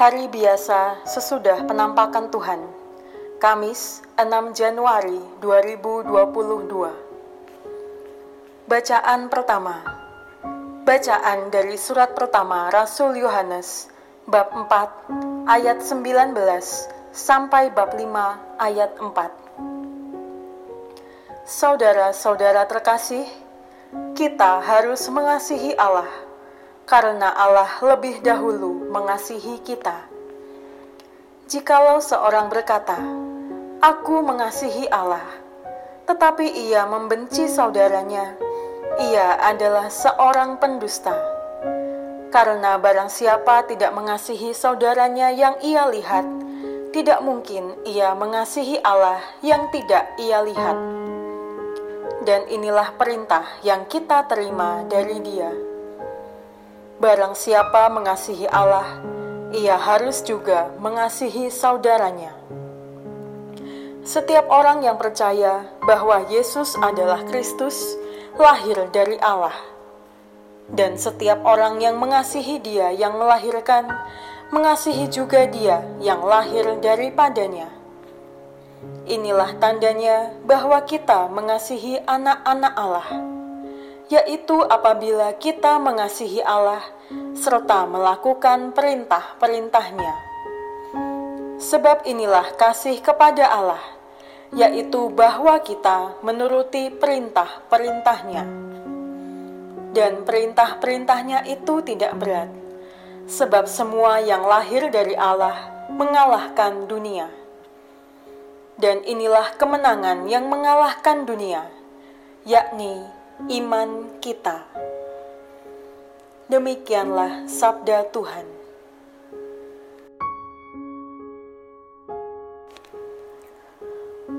Hari biasa sesudah penampakan Tuhan. Kamis, 6 Januari 2022. Bacaan pertama. Bacaan dari surat pertama Rasul Yohanes bab 4 ayat 19 sampai bab 5 ayat 4. Saudara-saudara terkasih, kita harus mengasihi Allah karena Allah lebih dahulu mengasihi kita. Jikalau seorang berkata, "Aku mengasihi Allah," tetapi ia membenci saudaranya, ia adalah seorang pendusta. Karena barang siapa tidak mengasihi saudaranya yang ia lihat, tidak mungkin ia mengasihi Allah yang tidak ia lihat. Dan inilah perintah yang kita terima dari Dia Barang siapa mengasihi Allah, ia harus juga mengasihi saudaranya. Setiap orang yang percaya bahwa Yesus adalah Kristus lahir dari Allah, dan setiap orang yang mengasihi Dia yang melahirkan, mengasihi juga Dia yang lahir daripadanya. Inilah tandanya bahwa kita mengasihi anak-anak Allah yaitu apabila kita mengasihi Allah serta melakukan perintah-perintahnya. Sebab inilah kasih kepada Allah, yaitu bahwa kita menuruti perintah-perintahnya. Dan perintah-perintahnya itu tidak berat, sebab semua yang lahir dari Allah mengalahkan dunia. Dan inilah kemenangan yang mengalahkan dunia, yakni iman kita. Demikianlah sabda Tuhan.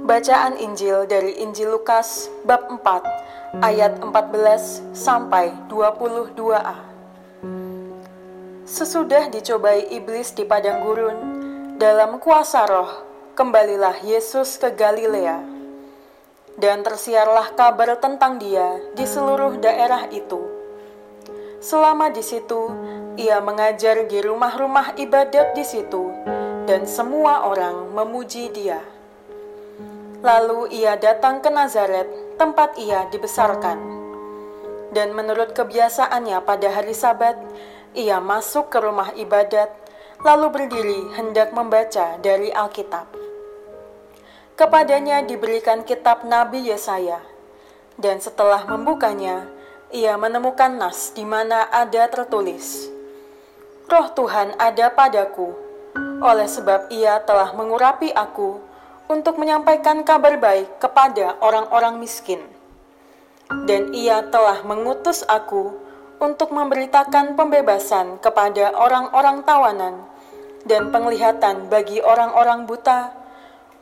Bacaan Injil dari Injil Lukas bab 4 ayat 14 sampai 22a. Sesudah dicobai iblis di padang gurun dalam kuasa roh, kembalilah Yesus ke Galilea dan tersiarlah kabar tentang dia di seluruh daerah itu. Selama di situ, ia mengajar di rumah-rumah ibadat di situ, dan semua orang memuji dia. Lalu ia datang ke Nazaret, tempat ia dibesarkan. Dan menurut kebiasaannya pada hari Sabat, ia masuk ke rumah ibadat, lalu berdiri hendak membaca dari Alkitab. Kepadanya diberikan kitab Nabi Yesaya, dan setelah membukanya, ia menemukan nas di mana ada tertulis, Roh Tuhan ada padaku, oleh sebab ia telah mengurapi aku untuk menyampaikan kabar baik kepada orang-orang miskin. Dan ia telah mengutus aku untuk memberitakan pembebasan kepada orang-orang tawanan dan penglihatan bagi orang-orang buta,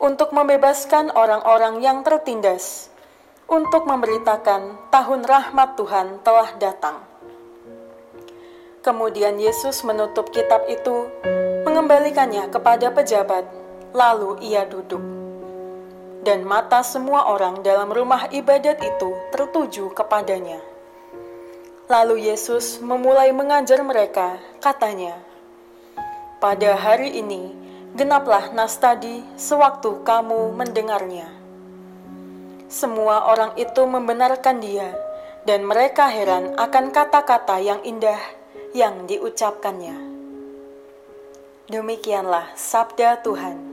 untuk membebaskan orang-orang yang tertindas, untuk memberitakan tahun rahmat Tuhan telah datang. Kemudian Yesus menutup kitab itu, mengembalikannya kepada pejabat, lalu ia duduk. Dan mata semua orang dalam rumah ibadat itu tertuju kepadanya. Lalu Yesus memulai mengajar mereka, katanya, "Pada hari ini genaplah nas tadi sewaktu kamu mendengarnya. Semua orang itu membenarkan dia, dan mereka heran akan kata-kata yang indah yang diucapkannya. Demikianlah sabda Tuhan.